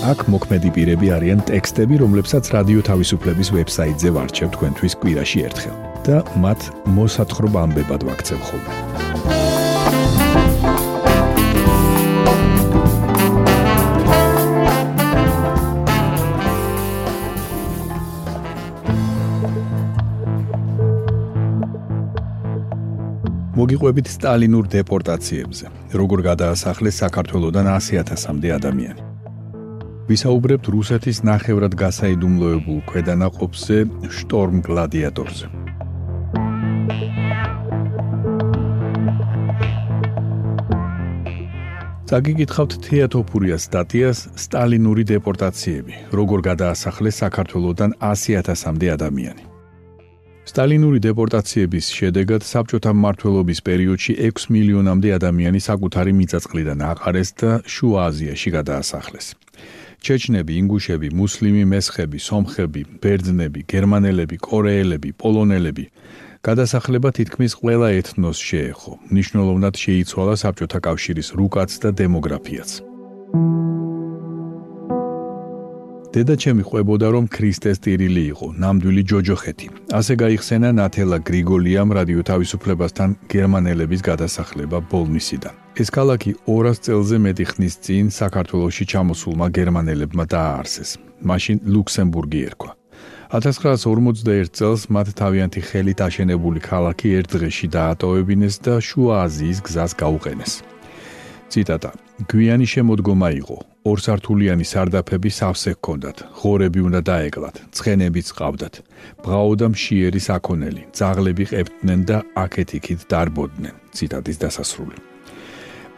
აქ მოქმედი პირები არიან ტექსტები, რომლებსაც რადიო თავისუფლების ვებსაიტზე ვარჩევ თქვენთვის კვირაში ერთხელ და მათ მოსათხრობ ამბებად ვაქცევ ხოლმე. მოგიყვებით სტალინურ დეპორტაციებზე. როგორ გადაასახლეს საქართველოსდან 100.000-მდე ადამიანი. ვისაუბრებთ რუსეთის ნახევრად გასაიდუმლოებულ ქვედანაყოფზე შტორმ გლადიატორზე. წაგიკითხავთ თეატოფურიას სტატიას სტალინური დეპორტაციები, როგორ გადაასახლეს საქართველოსდან 100.000-მდე ადამიანი. სტალინური დეპორტაციების შედეგად საბჭოთა მმართველობის პერიოდში 6 მილიონამდე ადამიანი საკუთარი მიწა-წყლიდან აყარეს და შუა აზიაში გადაასახლეს. ჩეჩნები, ინგუშები, მუსლიმი მესხები, სომხები, ბერძნები, გერმანელები, კორეელები, პოლონელები გადასახლება თითქმის ყველა ეთნოს შეეხო. ნიშნულოვნად შეიცვალა საბჭოთა კავშირის რუკაც და დემოგრაფიაც. დედა ჩემი ყვებოდა რომ ქრისტეს ტირილი იყო, ნამდვილი ჯოჯოხეთი. ასე გაიხსენა ნათელა გრიგოლიამ რადიო თავისუფლებასთან გერმანელების გადასახლება ბოლნისიდან. ეს ქალაქი 200 წელზე მეტი ხნის წინ საქართველოსში ჩამოსულმა გერმანელებმა დააარსეს. მაშინ ლუქსემბურგი ერქვა. 1941 წელს მათ თავიანთი ხელით აშენებული ქალაქი ერთ დღეში დაატოვებინეს და შუა აზიის გზას გაუყენეს. ციტატა: გვიანი შემოდგომა იყო. ორსართულიანი სარდაფები სავსე ჰქონდათ, ღორები უნდა დაეკლათ, ცხენებიც ყავდათ. ბღაოდა მშიერი საქონელი, ძაღლები ყებდნენ და აქეთ-იქით დარბოდნენ. ციტატის დასასრული.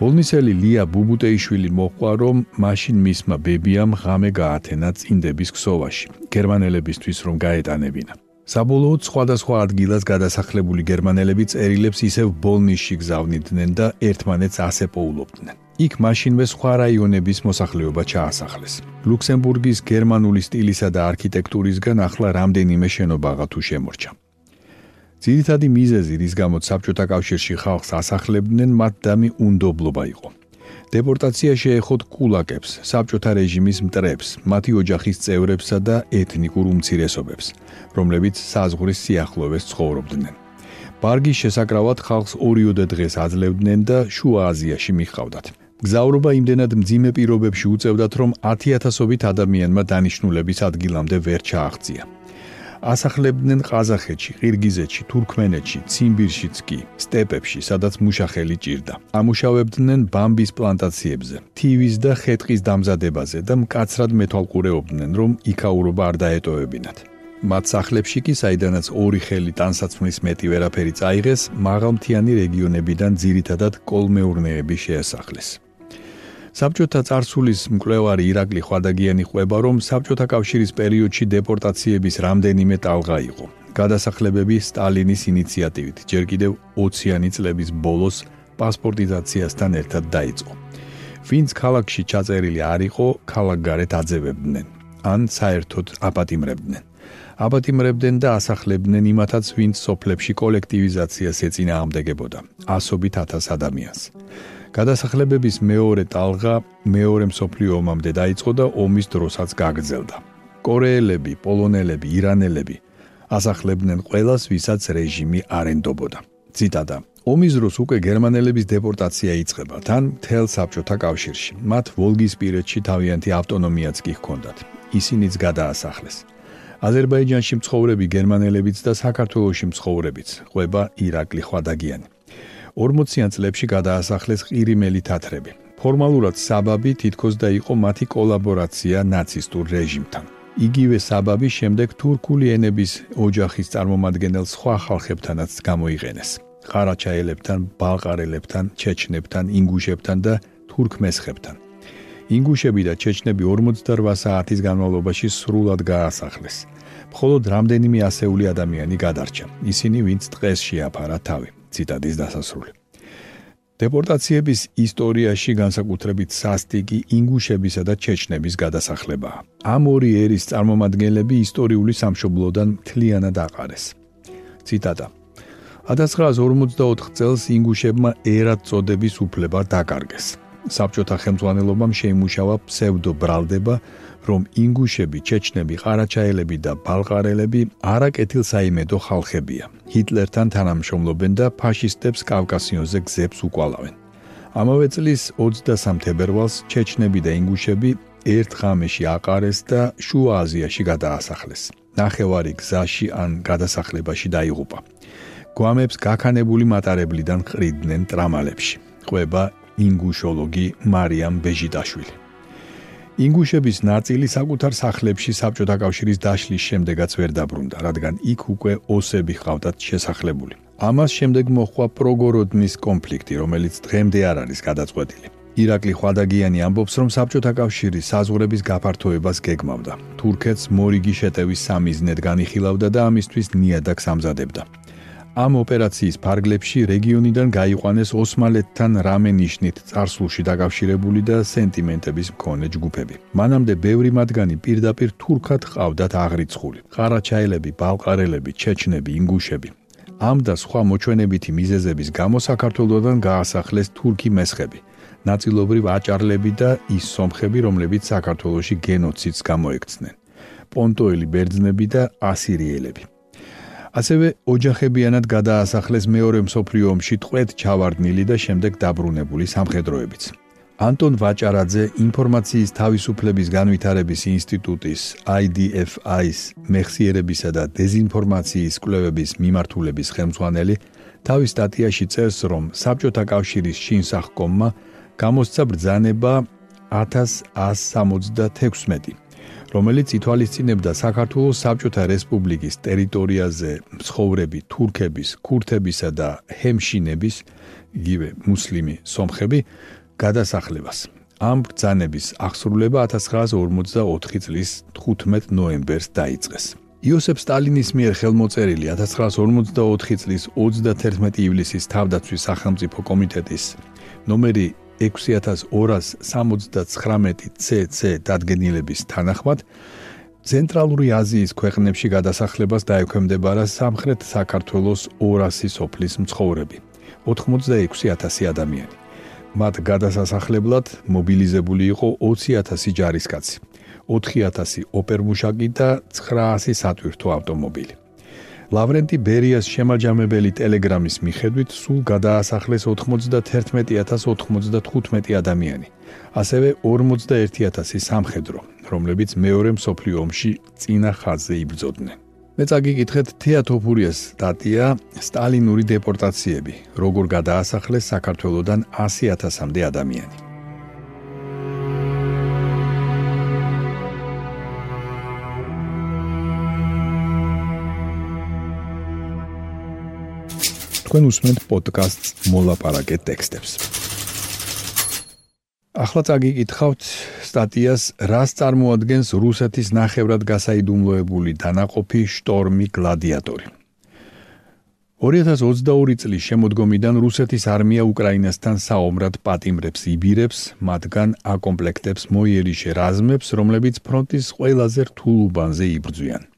ბოლნისელი ლია ბუბუტეიშვილი მოყვა, რომ მაშინ მისმა ბებიამ ღამე გაათენა წინდების ქსოვაში, გერმანელებისთვის რომ გაეტანებინა. საბოლოოდ სხვადასხვა ადგილას გადასახლებული გერმანელები წერილებს ისევ ბოლნისში გზავნიდნენ და ერთმანეთს ასე პოულობდნენ. იქ მაშინვე სხვა რაიონების მოსახლეობა ჩაასახლეს. ლუქსემბურგის გერმანული სტილისა და არქიტექტურისგან ახლა რამდენიმე შენობაა თუ შემორჩა. ძირითადი მიზეზი, რის გამოც საბჭოთა კავშირში ხალხს ასახლებდნენ, მათ დამი უნდობლობა იყო. დეპორტაცია შეეხოთ კულაკებს, საბჭოთა რეჟიმის მტრებს, მათი ოჯახის წევრებსა და ეთნიკურ უმცირესობებს, რომლებიც საზღვრის სიახლოვეს ცხოვრობდნენ. ბარგის შესაკრავად ხალხს ორიოდე დღეს აძლევდნენ და შუა აზიაში მიხავდათ. გზავრობა იმდენად მძიმე პირობებში უწევდათ, რომ 10000ობით ადამიანმა დანიშნულების ადგილამდე ვერ ჩააღწია. ასახლებდნენ ყაზახეთში, ყირგიზეთში, თურქმენეთში, ციმბირშიც კი, სტეპებში, სადაც მუშახელი ჭირდა. ამუშავებდნენ ბამბის პლანტაციებზე, თივის და ხეტყის დამზადებაზე და მკაცრად მეთვალყურეობდნენ, რომ იქაურობა არ დაეტოვებინათ. მათ სახლებში კი, საიდანაც ორი ხელი ტანსაცმლის მეტი ვერაფერი წაიღეს, მაღალმთიანი რეგიონებიდან ძირითადად კოლმეურნეები შეესახლეს. საბჭოთა წარსულის მკვლევარი ირაკლი ხვადაგიანი ყვება, რომ საბჭოთა კავშირის პერიოდში დეპორტაციების რამდენიმე ტალღა იყო. გადასახლებები სტალინის ინიციატივით ჯერ კიდევ 20-იანი წლების ბოლოს პასპორტიზაციასთან ერთად დაიწყო. ვინც ქალაქში ჩაწერილი არ იყო, ქალაქგარეთ აძევებდნენ, ან საერთოდ აპატიმრებდნენ. აპატიმრებდნენ და ასახლებდნენ იმათაც, ვინც სოფლებში კოლექტივიზაციას ეწინააღმდეგებოდა, ასობით 1000 ადამიანს. გადასახლებების მეორე ტალღა მეორე მსოფლიო ომამდე დაიწყო და ომის დროსაც გაგრძელდა. კორეელები, პოლონელები, ირანელები ასახლებდნენ ყველას, ვისაც რეჟიმი არენდობოდა. ციტატა: ომის დროს უკვე გერმანელების დეპორტაცია იწყება, თან თელ საბჭოთა კავშირში. მათ ვოლგისპირეთში თავიანთი ავტონომიაც კი ჰქონდათ. ისინიც გადაასახლეს. აზერბაიჯანში მცხოვრები გერმანელებიც და საქართველოში მცხოვრებიც, ყვება ირაკლი ხვადაგიანი. 40-იან წლებში გადაასახლეს ყირიმელი თათრები. ფორმალურად საბაბი თითქოს და იყო მათი კოლაბორაცია ნაცისტურ რეჟიმთან. იგივე საბაბი შემდეგ თურქული ენების ოჯახის წარმომადგენელ სხვა ხალხებთანაც გამოიყენეს. ყარაჩაელებთან, ბალყარელებთან, ჩეჩნებთან, ინგუშებთან და თურქმესხებთან. ინგუშები და ჩეჩნები 48 საათის განმავლობაში სრულად გაასახლეს. მხოლოდ რამდენიმე ასეული ადამიანი გადარჩა. ისინი, ვინც დღეს შეაფარა თავი. ციტადის დასასრული. დეპორტაციების ისტორიაში განსაკუთრებით სასტიკი ინგუშებისა და ჩეჩნების გადასახლებაა. ამ ორი ერის წარმომადგენლები ისტორიული სამშობლოდან მთლიანად აყარეს. ციტატა 1944 წელს ინგუშებმა ერად წოდების უფლება დაკარგეს. საბჭოთა ხელმძღვანელობამ შეიმუშავა ფსევდო ბრალდება, რომ ინგუშები, ჩეჩნები, ყარაჩაელები და ბალყარელები არაკეთილსაიმედო ხალხებია. ჰიტლერთან თანამშრომლობენ და ფაშისტებს კავკასიონზე გზებს უკვალავენ. ამავე წლის 23 თებერვალს ჩეჩნები და ინგუშები ერთ ღამეში აყარეს და შუა აზიაში გადაასახლეს. ნახევარი გზაში ან გადასახლებაში დაიღუპა. გვამებს გაქანებული მატარებლიდან ყრიდნენ ტრამალებში. ყვება ინგუშოლოგი მარიამ ბეჟიტაშვილი. ინგუშების ნაწილი საკუთარ სახლებში საბჭოთა კავშირის დაშლის შემდეგაც ვერ დაბრუნდა, რადგან იქ უკვე ოსები ყავდათ შესახლებული. ამას შემდეგ მოხდა პროგოროდნის კონფლიქტი, რომელიც დღემდე არ არის გადაწყვეტილი. ირაკლი ხვადაგიანი ამბობს, რომ საბჭოთა კავშირი საზღვრების გაფართოებას გეგმავდა. თურქეთს მორიგი შეტევის სამიზნედ განიხილავდა და ამისთვის ნიადაგს ამზადებდა. ამ ოპერაციის ფარგლებში რეგიონიდან გაიყვანეს ოსმალეთთან რამე ნიშნით წარსულში დაკავშირებული და სენტიმენტების მქონე ჯგუფები. მანამდე ბევრი მათგანი პირდაპირ თურქად ყავდათ აღრიცხული. ყარაჩაელები, ბალყარელები, ჩეჩნები, ინგუშები. ამ და სხვა მოჩვენებითი მიზეზების გამო საქართველოსთან გაასახლეს თურქი მესხები, ნაწილობრივ აჭარლები და ის სომხები, რომლებიც საქართველოსში გენოციდს გამოექცნენ. პონტოელი ბერძნები და ასირიელები. ასევე ოჯახებიანად გადაასახლეს მეორე მსოფლიო ომში ტყვედ ჩავარდნილი და შემდეგ დაბრუნებული სამხედროებიც. ანტონ ვაჭარაძე ინფორმაციის თავისუფლების განვითარების ინსტიტუტის IDFI-ს მეხსიერებისა და დეзинფორმაციის კვლევების მიმართულების ხელმძღვანელი თავის სტატიაში წერს, რომ საბჭოთა კავშირის შინსახკომმა გამოსცა ბრძანება 1176 რომელიც ითვალისწინებდა საქართველოს საბჭოთა რესპუბლიკის ტერიტორიაზე მცხოვრები თურქების, ქურთებისა და ჰემშინების, იგივე მუსლიმი სომხები გადასახლებას. ამ ბრძანების აღსრულება 1944 წლის 15 ნოემბერს დაიწყეს. იოსებ სტალინის მიერ ხელმოწერილი 1944 წლის 31 ივლისის თავდაცვის სახელმწიფო კომიტეტის ნომერი 6279 CC დადგენილების თანახმად ცენტრალური აზიის ქვეყნებში გადასახლებას დაექვემდებარა სამხრეთ საქართველოს 200 სოფლის მცხოვრები 86000 ადამიანი. მათ გადასასახლებლად მობილიზებული იყო 20000 ჯარისკაცი 4000 ოპერმუშაკი და 900 სატვირთო ავტომობილი ლავრენტი ბერიას შემაჯამებელი ტელეგრამის მიხედვით სულ გადაასახლეს 91095 ადამიანი. ასევე 41000 სამხედრო, რომლებიც მეორე მსოფლიო ომში წინა ხაზზე იბრძოდნენ. მე წაგიკითხეთ თეატოფურიას სტატია სტალინური დეპორტაციები, როგორ გადაასახლეს საქართველოსდან 100000-მდე ადამიანი. თქვენ უსმენთ პოდკასტს მოლაპარაკე ტექსტებს. ახლა წაგიკითხავთ სტატიას რას წარმოადგენს რუსეთის ნახევრად გასაიდუმლოებული დანაყოფი შტორმი გლადიატორი. 2022 წლის შემოდგომიდან რუსეთის არმია უკრაინასთან საომრად პატიმრებს იბირებს, მათგან აკომპლექტებს მოიერიშე რაზმებს, რომლებიც ფრონტის ყველაზე რთულ უბანზე იბრძვიან.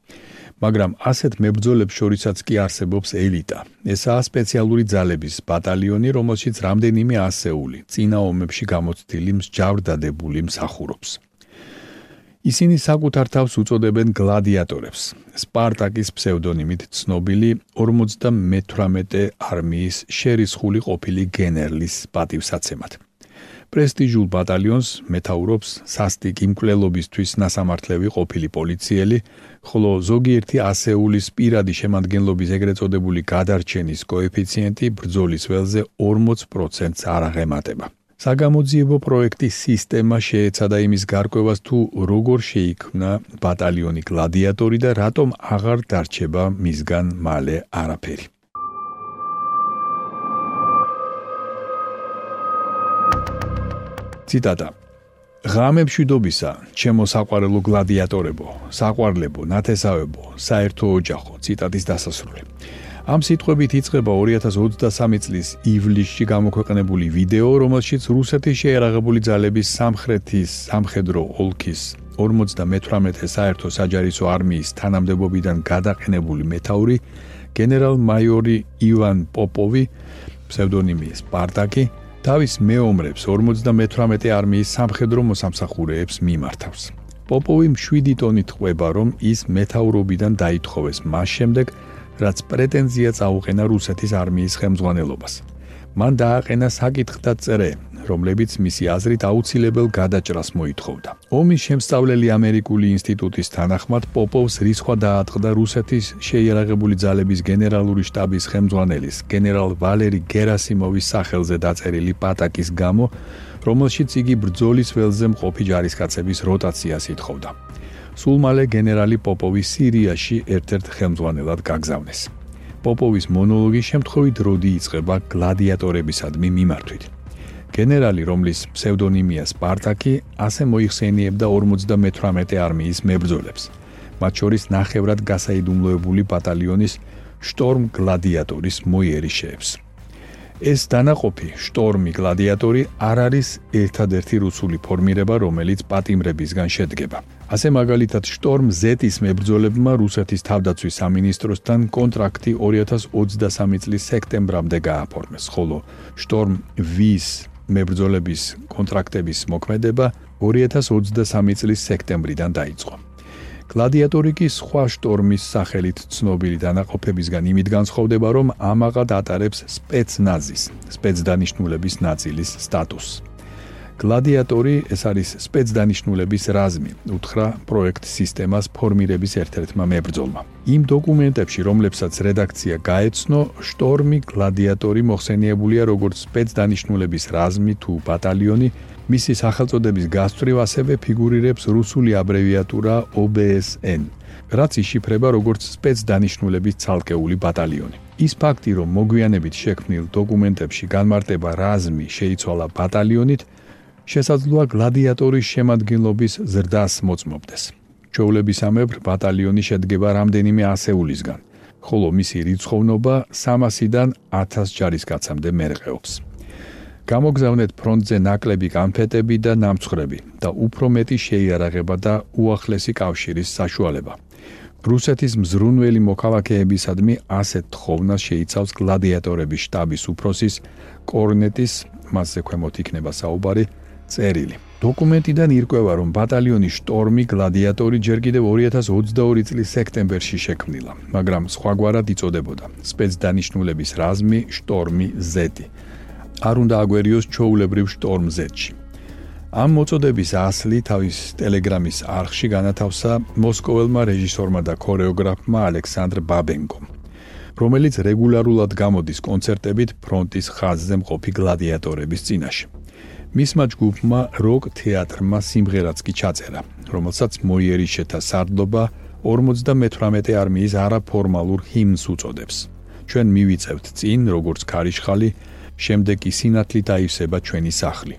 მაგრამ ასეთ მებრძოლებს შორისაც კი არსებობს ელიტა. ესაა სპეციალური ძალების ბატალიონი, რომელშიც რამდენიმე ასეული წინა ომებში გამოცდილი მსჯავრდადებული მსახურობს. ისინი საკუთარ თავს უწოდებენ გლადიატორებს. სპარტაკის ფსევდონიმით ცნობილი 58 არმიის შერისხული ყოფილი გენერლის პატივსაცემად. პრესტიჟულ ბატალიონს მეტაურობს სასტიკი მკვლელობისთვის მასამართლევი ყოფილი პოლიციელი, ხოლო ზოგიერთი ასეულის პირადი შემადგენლობის ეგრეთ წოდებული გადარჩენის კოეფიციენტი ბრძოლის ველზე 40%-ს არ აღემატება. საგამოძიებო პროექტის სისტემა შეეცადა იმის გარკვევას თუ როგორ შეიქმნა ბატალიონი გლადიატორი და რატომ აღარ დარჩება მისგან მალე არაფერი. ციტატა ღამემშვიდობისა, ჩემო საყვარელო გლადიატორებო, საყვარლებო, ნათესავებო, საერთო ოჯახო, ციტატის დასასრული. ამ სიტყვებით იწყება 2023 წლის ივლისში გამოქვეყნებული ვიდეო, რომელშიც რუსეთის შეერაღებული ძალების სამხრეთის სამხედრო ოლქის 58 საერთო საჯარისო არმიის თანამდებობიდან გადაყენებული მეტაური გენერალ-მაიორი ივან პოპოვი ფსევდონიმი სპარტაკი თავის მეომრებს 58 არმიის სამხედრო მოსამსახურეებს მიმართავს. პოპოვი 7 ტონით ყვება, რომ ის მეტაურობიდან დაითხოვეს მას შემდეგ, რაც პრეტენზია წაუყენა რუსეთის არმიის ხელმძღვანელობას. მან დააყენა საკითხთა წერე, რომლებიც მისი აზრით აუცილებელ გადაჭრას მოითხოვდა. ომის შემსწავლელი ამერიკული ინსტიტუტის თანახმად პოპოვს რისხვა დაატყდა რუსეთის შეიარაღებული ძალების გენერალური შტაბის ხელმძღვანელის გენერალ ვალერი გერასიმოვის სახელზე დაწერილი პატაკის გამო, რომელშიც იგი ბრძოლის ველზე მყოფი ჯარისკაცების როტაციას ითხოვდა. სულ მალე გენერალი პოპოვი სირიაში ერთ-ერთ ხელმძღვანელად გაგზავნეს. პოპოვის მონოლოგის შემთხვევით როდი იწყება გლადიატორებისადმი მიმართვით. გენერალი, რომლის ფსევდონიმია სპარტაკი, ასე მოიხსენიებდა 58 არმიის მებრძოლებს. მათ შორის ნახევრად გასაიდუმლოებული ბატალიონის შტორმ გლადიატორის მოიერიშეებს. ეს დანაყოფი შტორმი გლადიატორი არ არის ერთადერთი რუსული ფორმირება, რომელიც პატიმრებისგან შედგება. ასე მაგალითად შტორმ Z-ის მებრძოლებმა რუსეთის თავდაცვის სამინისტროსთან კონტრაქტი 2023 წლის სექტემბრამდე გააფორმეს, ხოლო შტორმ V-ის მებრძოლების კონტრაქტების მოქმედება 2023 წლის სექტემბრიდან დაიწყო. გლადიატორი კი სხვა შტორმის სახელით ცნობილი დანაყოფებისგან იმით განსხვავდება, რომ ამაღად ატარებს სპეცნაზის, სპეცდანიშნულების ნაწილის სტატუსს. გლადიატორი ეს არის სპეცდანიშნულების რაზმი, უთხრა პროექტ სისტემას ფორმირების ერთ-ერთმა მებრძოლმა. იმ დოკუმენტებში, რომლებსაც რედაქცია გაეცნო, შტორმი გლადიატორი მოხსენიებულია როგორც სპეცდანიშნულების რაზმი თუ ბატალიონი, მისი სახელწოდების გასწრივ ასევე ფიგურირებს რუსული აბრევიატურა OBSN, რაც იშიფრება როგორც სპეცდანიშნულების ცალკეული ბატალიონი. ის ფაქტი, რომ მოგვიანებით შექმნილ დოკუმენტებში განმარტება რაზმი შეიცვალა ბატალიონით, შესაძლოა გლადიატორის შემადგენლობის ზრდას მოწმობდეს. ჩოულებისამებრ ბატალიონი შედგება რამდენიმე ასეულისგან, ხოლო მისი რიცხოვნობა 300-დან 1000 ჯარისკაცამდე მერყეობს. გამოგზავნეთ ფრონტზე ნაკლები კანფეტები და ნამცხრები და უფრო მეტი შეიარაღება და უახლესი კავშირის საშუალება. რუსეთის მზრუნველი მოქალაქეებისადმი ასეთ თხოვნას შეიცავს გლადიატორების შტაბის უფროსის კორნეტის მასზე ქვემოთ იქნება საუბარი წერილი. დოკუმენტიდან ირკვევა, რომ ბატალიონი შტორმი გლადიატორი ჯერ კიდევ 2022 წლის სექტემბერში შექმნილა, მაგრამ სხვაგვარად იწოდებოდა: სპეცდანიშნულების რაზმი შტორმი Z. არ უნდა აგვერიოს ჩოულებრივ შტორმ Z-ში. ამ მოწოდების ასლი თავის ტელეგრამის არხში განათავსა მოსკოველმა რეჟისორმა და ქორეოგრაფმა ალექსანდრ ბაბენკომ, რომელიც რეგულარულად გამოდის კონცერტებით ფრონტის ხაზზე მყოფი გლადიატორების წინაშე. მისმა ჯგუფმა როკ თეატრმა სიმღერაც კი ჩაწერა, რომელსაც მოიერიშეთა სარდლობა 58 არმიის არაფორმალურ ჰიმნს უწოდებს. ჩვენ მივიწევთ წინ, როგორც ქარიშხალი, შემდეგ კი სინათლით აივსება ჩვენი სახლი.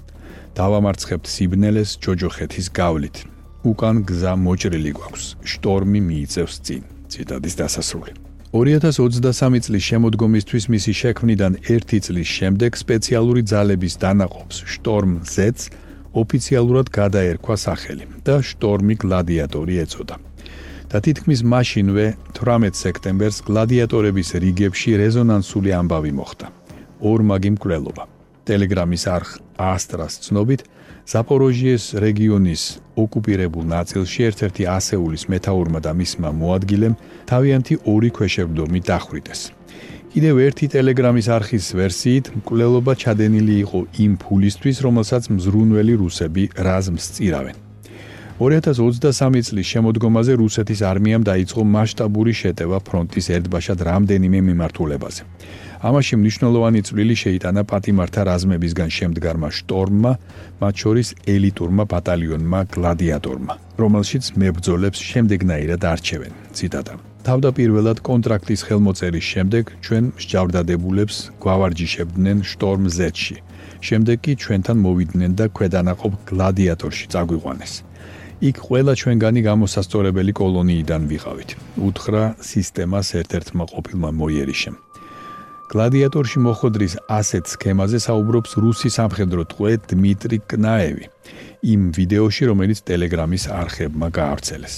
დავამარცხებთ სიბნელეს ჯოჯოხეთის გავლით. უკან გზა მოჭრილი გვაქვს. შტორმი მიიწევს წინ. ციტადის დასასრული. 2023 წლის შემოდგომისთვის მისი შექმნიდან 1 წლის შემდეგ სპეციალური ძალების დანაყოფს შტორმ Z ოფიციალურად გადაერქვა სახელი და შტორმი გლადიატორი ეწოდა. და თითქმის მაშინვე 18 სექტემბერს გლადიატორების რიგებში რეზონანსული ამბავი მოხდა. ორმაგი მკვლელობა. ტელეგრამის არხ ასტრას ცნობით ზაპოროჟიეს რეგიონის ოკუპირებულ ნაწილში ერთ-ერთი ასეულის მეტაურმა და მისმა მოადგილემ თავიანთი ორი ქვეშევრდომი დახვრიტეს. კიდევ ერთი ტელეგრამის არხის ვერსიით მკვლელობა ჩადენილი იყო იმ ფულისთვის, რომელსაც მზრუნველი რუსები რაზმს წირავენ. 2023 წლის შემოდგომაზე რუსეთის არმიამ დაიწყო მასშტაბური შეტევა ფრონტის ერთბაშად რამდენიმე მიმართულებაზე. ამაში მნიშვნელოვანი წვლილი შეიტანა პატიმართა რაზმებისგან შემდგარმა შტორმმა, მათ შორის ელიტურმა ბატალიონმა გლადიატორმა, რომელშიც მებრძოლებს შემდეგნაირად არჩევენ. ციტატა. თავდაპირველად კონტრაქტის ხელმოწერის შემდეგ ჩვენ მსჯავრდადებულებს გვავარჯიშებდნენ შტორმ Z-ში. შემდეგ კი ჩვენთან მოვიდნენ და ქვედანაყოფ გლადიატორში წაგვიყვანეს. იქ ყველა ჩვენგანი გამოსასწორებელი კოლონიიდან ვიყავით. უთხრა სისტემას ერთ-ერთმა ყოფილმა მოიერიშემ. გლადიატორში მოხდრის ასეთ სქემაზე საუბრობს რუსი სამხედრო ტყვე დმიტრი კნაევი იმ ვიდეოში, რომელიც ტელეგრამის არხებმა გაავრცელეს.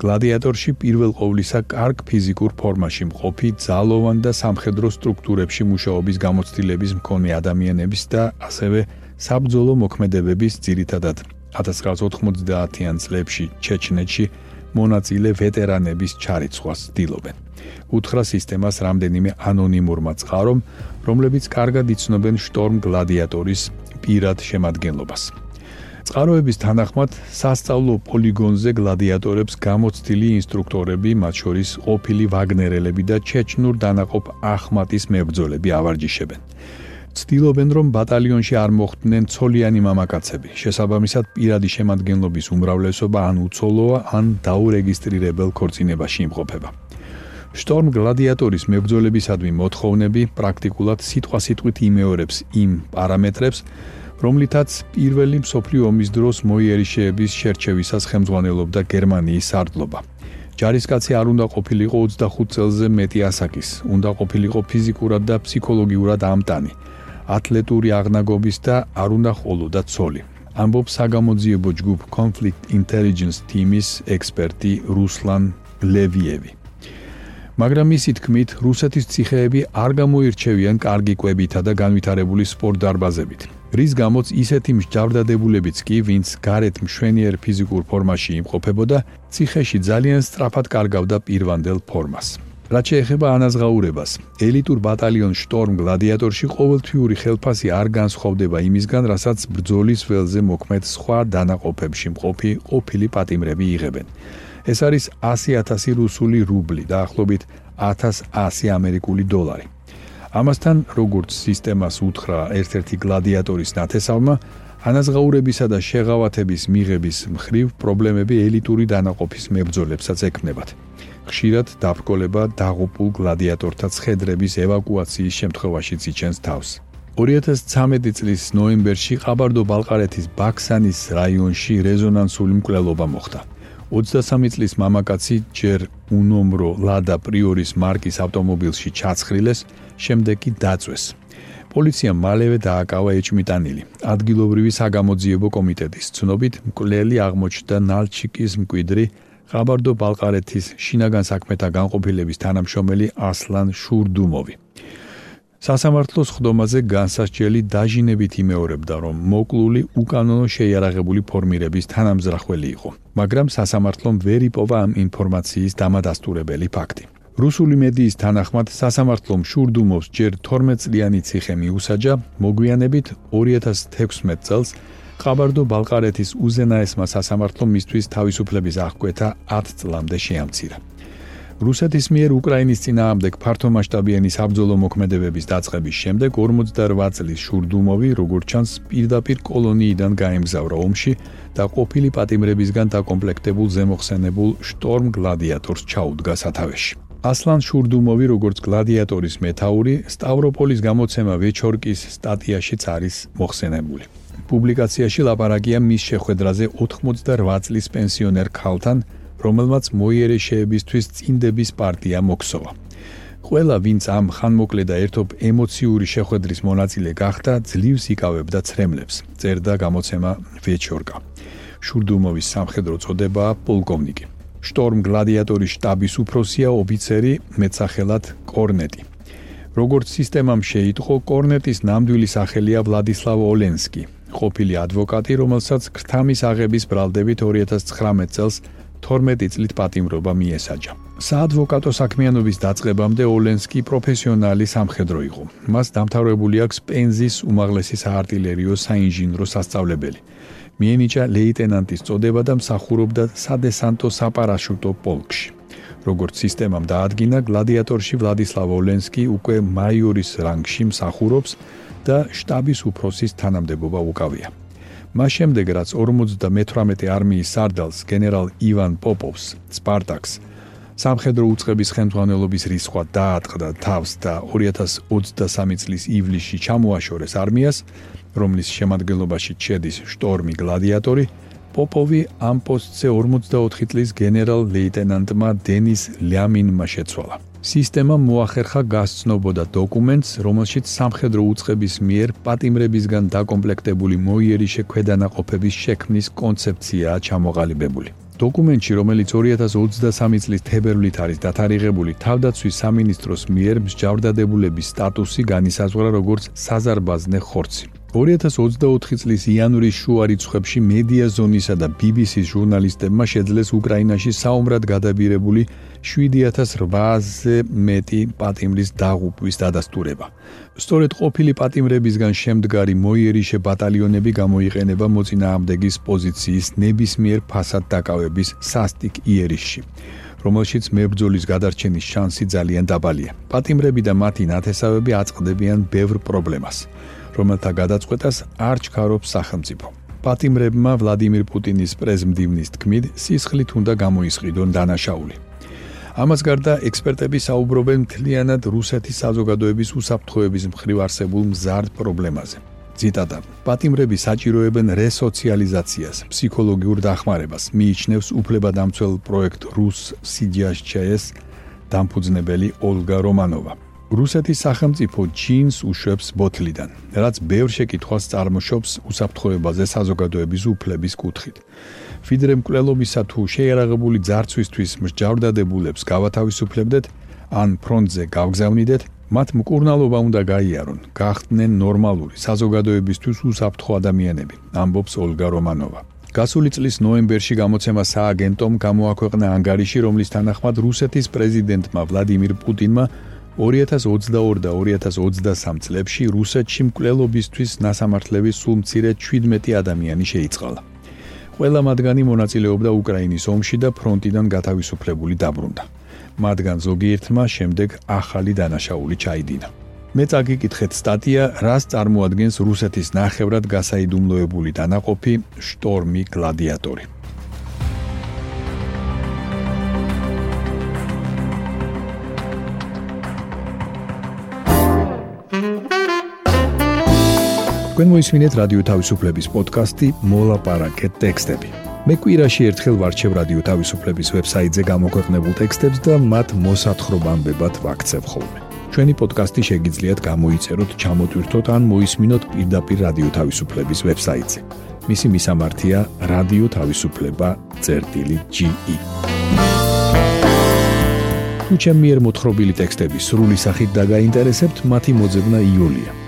გლადიატორში პირველ ყოვლისა კარგ ფიზიკურ ფორმაში მყოფი ძალოვან და სამხედრო სტრუქტურებში მუშაობის გამოცდილების მქონე ადამიანების და ასევე საბძოლო მოქმედებების ძირითადად 1990-იან წლებში ჩეჩნეთში მონაწილე ვეტერანების ჩარიცხვას ცდილობენ. უთხრა სისტემას რამდენიმე ანონიმურმა წყარომ, რომლებიც კარგად იცნობენ შტორმ გლადიატორის პირად შემადგენლობას. წყაროების თანახმად სასწავლო პოლიგონზე გლადიატორებს გამოცდილი ინსტრუქტორები, მათ შორის ყოფილი ვაგნერელები და ჩეჩნურ დანაყოფ ახმატის მებრძოლები ავარჯიშებენ. ცდილობენ რომ ბატალიონში არ მოხვდნენ ცოლიანი მამაკაცები. შესაბამისად, პირადი შემადგენლობის უმრავლესობა ან უცოლოა, ან დაურეგისტრირებელ ქორწინებაში იმყოფება. შტორმ გლადიატორის მებრძოლებისადმი მოთხოვნები პრაქტიკულად სიტყვა-სიტყვით იმეორებს იმ პარამეტრებს, რომლითაც პირველი მსოფლიო ომის დროს მოიერიშეების შერჩევისას ხელმძღვანელობდა გერმანიის სარდლობა. ჯარისკაცი არ უნდა ყოფილიყო 25 წელზე მეტი ასაკის, უნდა ყოფილიყო ფიზიკურად და ფსიქოლოგიურად ამტანი, ათლეტური აღნაგობის და არ უნდა ხოლოდა ცოლი. ამბობს საგამოძიებო ჯგუფ Conflict Intelligence Team-ის ექსპერტი რუსლან ლევიევი. მაგრამ ისი თქმით, რუსეთის ციხეები არ გამოირჩევიან კარგი კვებითა და განვითარებული სპორტ დარბაზებით. რის გამოც ისეთი მსჯავრდადებულებიც კი, ვინც გარეთ მშვენიერ ფიზიკურ ფორმაში იმყოფებოდა, ციხეში ძალიან სწრაფად კარგავდა პირვანდელ ფორმას. რაც შეეხება ანაზღაურებას, ელიტურ ბატალიონ შტორმ გლადიატორში ყოველთვიური ხელფასი არ განსხვავდება იმისგან, რასაც ბრძოლის ველზე მოქმედ სხვა დანაყოფებში მყოფი ყოფილი პატიმრები იღებენ. ეს არის 100.000 რუსული რუბლი და ახლობით 1100 ამერიკული დოლარი. ამასთან, როგორც სისტემას უთხრა ერთ-ერთი გლადიატორის ნათესავმა, ანაზღაურებისა და შეღავათების მიღების მხრივ პრობლემები ელიტური დანაყოფის მებრძოლებსაც ექმნებათ. ხშირად დაბრკოლება დაღუპულ გლადიატორთა ცხედრების ევაკუაციის შემთხვევაშიც იჩენს თავს. 2013 წლის ნოემბერში ყაბარდო-ბალყარეთის ბაქსანის რაიონში რეზონანსული მკვლელობა მოხდა. 23 წლის მამაკაცი ჯერ უნომრო ლადა პრიორის მარკის ავტომობილში ჩაცხრილეს, შემდეგ კი დაწვეს. პოლიციამ მალევე დააკავა ეჭმიტანილი. ადგილობრივი საგამოძიებო კომიტეტის ცნობით, მკვლელი აღმოჩნდა ნალჩიკის მკვიდრი ყაბარდო-ბალყარეთის შინაგან საქმეთა განყოფილების თანამშრომელი ასლან შურდუმოვი. სასამართლოს ხდომაზე განსასჯელი დაჟინებით იმეორებდა, რომ მოკლული უკანონო შეიარაღებული ფორმირების თანამზრახველი იყო, მაგრამ სასამართლომ ვერ იპოვა ამ ინფორმაციის დამადასტურებელი ფაქტი. რუსული მედიის თანახმად სასამართლომ შურდუმოვს ჯერ 12 წლიანი ციხე მიუსაჯა, მოგვიანებით 2016 წელს ყაბარდო-ბალყარეთის უზენაესმა სასამართლომ მისთვის თავისუფლების აღკვეთა 10 წლამდე შეამცირა. რუსეთის მიერ უკრაინის ძინაამდე ფართომასშტაბიანი საბრძოლო მოქმედებების დაწყების შემდეგ 48 წლის შურდუმოვი როგორც ჩანს პირდაპირ კოლონიიდან გაემგზავრა ომში და ყოფილი პატიმრებისგან დაკომპლექტებულ ზემოხსენებულ შტორმ გლადიატორს ჩაუდგა სათავეში. ასლან შურდუმოვი როგორც გლადიატორის მეთაური სტავროპოლის გამოცემა ვეჩორკის სტატიაშიც არის მოხსენებული. პუბლიკაციაში ლაპარაკია მის შეხვედრაზე 88 წლის პენსიონერ ქალთან, რომელმაც მოიერეშეებისთვის წინდების პარტია მოქსოვა. ყველა ვინც ამ ხანმოკლე და ერთობ ემოციური შეხვედრის მონაწილე გახდა, ძლივს იკავებდა ცრემლებს, წერდა გამოცემა ვეჩორკა. შურდუმოვის სამხედრო წოდებაა პოლკოვნიკი. შტორმ გლადიატორის штаბის უფროსია ოფიცერი მეცახელად კორნეტი. როგორც სისტემამ შეიტყო, კორნეტის ნამდვილი სახელია ვლადისლავ ოლენსკი, ყოფილი ადვოკატი, რომელსაც ქრთამის აღების ბრალდებით 2019 წელს 12 წლით პატიმრობა მიესაჯა. საადვოკატო საქმიანობის დაწყებამდე ოლენსკი პროფესიონალი სამხედრო იყო. მას დამთავრებული აქვს პენზის უმაღლესი საარტილერიო საინჟინრო სასწავლებელი. მიენიჭა ლეიტენანტის წოდება და მსახურობდა სადესანტო საპარაშუტო პოლკში. როგორც სისტემამ დაადგინა, გლადიატორში ვლადისლავ ოლენსკი უკვე მაიორის რანგში მსახურობს და შტაბის უფროსის თანამდებობა უკავია. მას შემდეგ, რაც 58 არმიის სარდალს გენერალ ივან პოპოვს, სპარტაკს სამხედრო უწყების ხელმძღვანელობის რისხვა დაატყდა თავს და 2023 წლის ივლისში ჩამოაშორეს არმიას, რომლის შემადგენლობაში შედის შტორმი გლადიატორი, პოპოვი ამ პოსტზე 44 წლის გენერალ-ლეიტენანტმა დენის ლიამინმა შეცვალა. სისტემა მოახერხა გასცნობოდა დოკუმენტს, რომელშიც სამხედრო უწყების მიერ პატიმრებისგან დაკომპლექტებული მოიერიშე ქვედანაყოფების შექმნის კონცეფციაა ჩამოყალიბებული. დოკუმენტში, რომელიც 2023 წლის თებერვლით არის დათარიღებული, თავდაცვის სამინისტროს მიერ მსჯავრდადებულების სტატუსი განისაზღვრა როგორც საზარბაზნე ხორცი. 2024 წლის იანვრის შუა რიცხვებში მედია ზონისა და BBC-ს ჟურნალისტებმა შეძლეს უკრაინაში საომრად გადაბირებული 7800-ზე მეტი პატიმრის დაღუპვის დადასტურება. სწორედ ყოფილი პატიმრებისგან შემდგარი მოიერიშე ბატალიონები გამოიყენება მოწინააღმდეგის პოზიციის ნებისმიერ ფასად დაკავების სასტიკ იერიშში. რომელშიც მებრძოლის გადარჩენის შანსი ძალიან დაბალია. პატიმრები და მათი ნათესავები აწყდებიან ბევრ პრობლემას. რომელთა გადაწყვეტას არ ჩქარობს სახელმწიფო. პატიმრებმა ვლადიმირ პუტინის პრეზიდენტის თქმით, სისხლით უნდა გამოისყიდონ დანაშაული. ამას გარდა ექსპერტები საუბრობენ მთლიანად რუსეთის საზოგადოების უსაფრთხოების მხრივ არსებულ მზარდ პრობლემაზე. ციტატა: პატიმრები საჭიროებენ რესოციალიზაციას, ფსიქოლოგიურ დახმარებას, მიიჩნევს უფლებადამცველ პროექტ რუს CGHS დამფუძნებელი ოლგა რომანოვა. რუსეთის სახელმწიფო ჩინს უშვებს ბოთლიდან, რაც ბევრ შეკითხვას წარმოშობს უსაფრთხოებაზე საზოგადოების უფლების კუთხით. ფიდრე მკვლელობისა თუ შეერაღებული ძარცვისთვის მსჯავრდადებულებს გავათავისუფლებდეთ, ან ფრონტზე გავგზავნიდეთ, მათ მკურნალობა უნდა გაიარონ, გახდნენ ნორმალური საზოგადოებისთვის უსაფრთხო ადამიანები, ამბობს ოლგა რომანოვა. გასული წლის ნოემბერში გამოცემა სააგენტომ გამოაქვეყნა ანგარიში, რომლის თანახმად რუსეთის პრეზიდენტმა ვლადიმირ პუტინმა 2022 და 2023 წლებში რუსეთში მკვლელობისთვის ნასამართლების სულ მცირე 17 ადამიანი შეიწყალა. ყველა მათგანი მონაწილეობდა უკრაინის ომში და ფრონტიდან გათავისუფლებული დაბრუნდა. მათგან ზოგიერთმა შემდეგ ახალი დანაშაული ჩაიდინა. მე წაგიკითხეთ სტატია, რას წარმოადგენს რუსეთის ნახევრად გასაიდუმლოებული დანაყოფი შტორმი გლადიატორი. თქვენ მოისმინეთ რადიო თავისუფლების პოდკასტი მოლაპარაკეთ ტექსტები. მე კვირაში ერთხელ ვარჩევ რადიო თავისუფლების ვებსაიტზე გამოქვეყნებულ ტექსტებს და მათ მოსათხრობამდე ვაქცევ ხოლმე. ჩვენი პოდკასტი შეგიძლიათ გამოიწეროთ, ჩამოტვირთოთ ან მოისმინოთ პირდაპირ რადიო თავისუფლების ვებსაიტზე. მისი მისამართია რადიო თავისუფლება.ge. თუ ჩემი მიერ მოთხრობილი ტექსტები სრული სახით დაგაინტერესებთ, მათი მოძებნა იულია.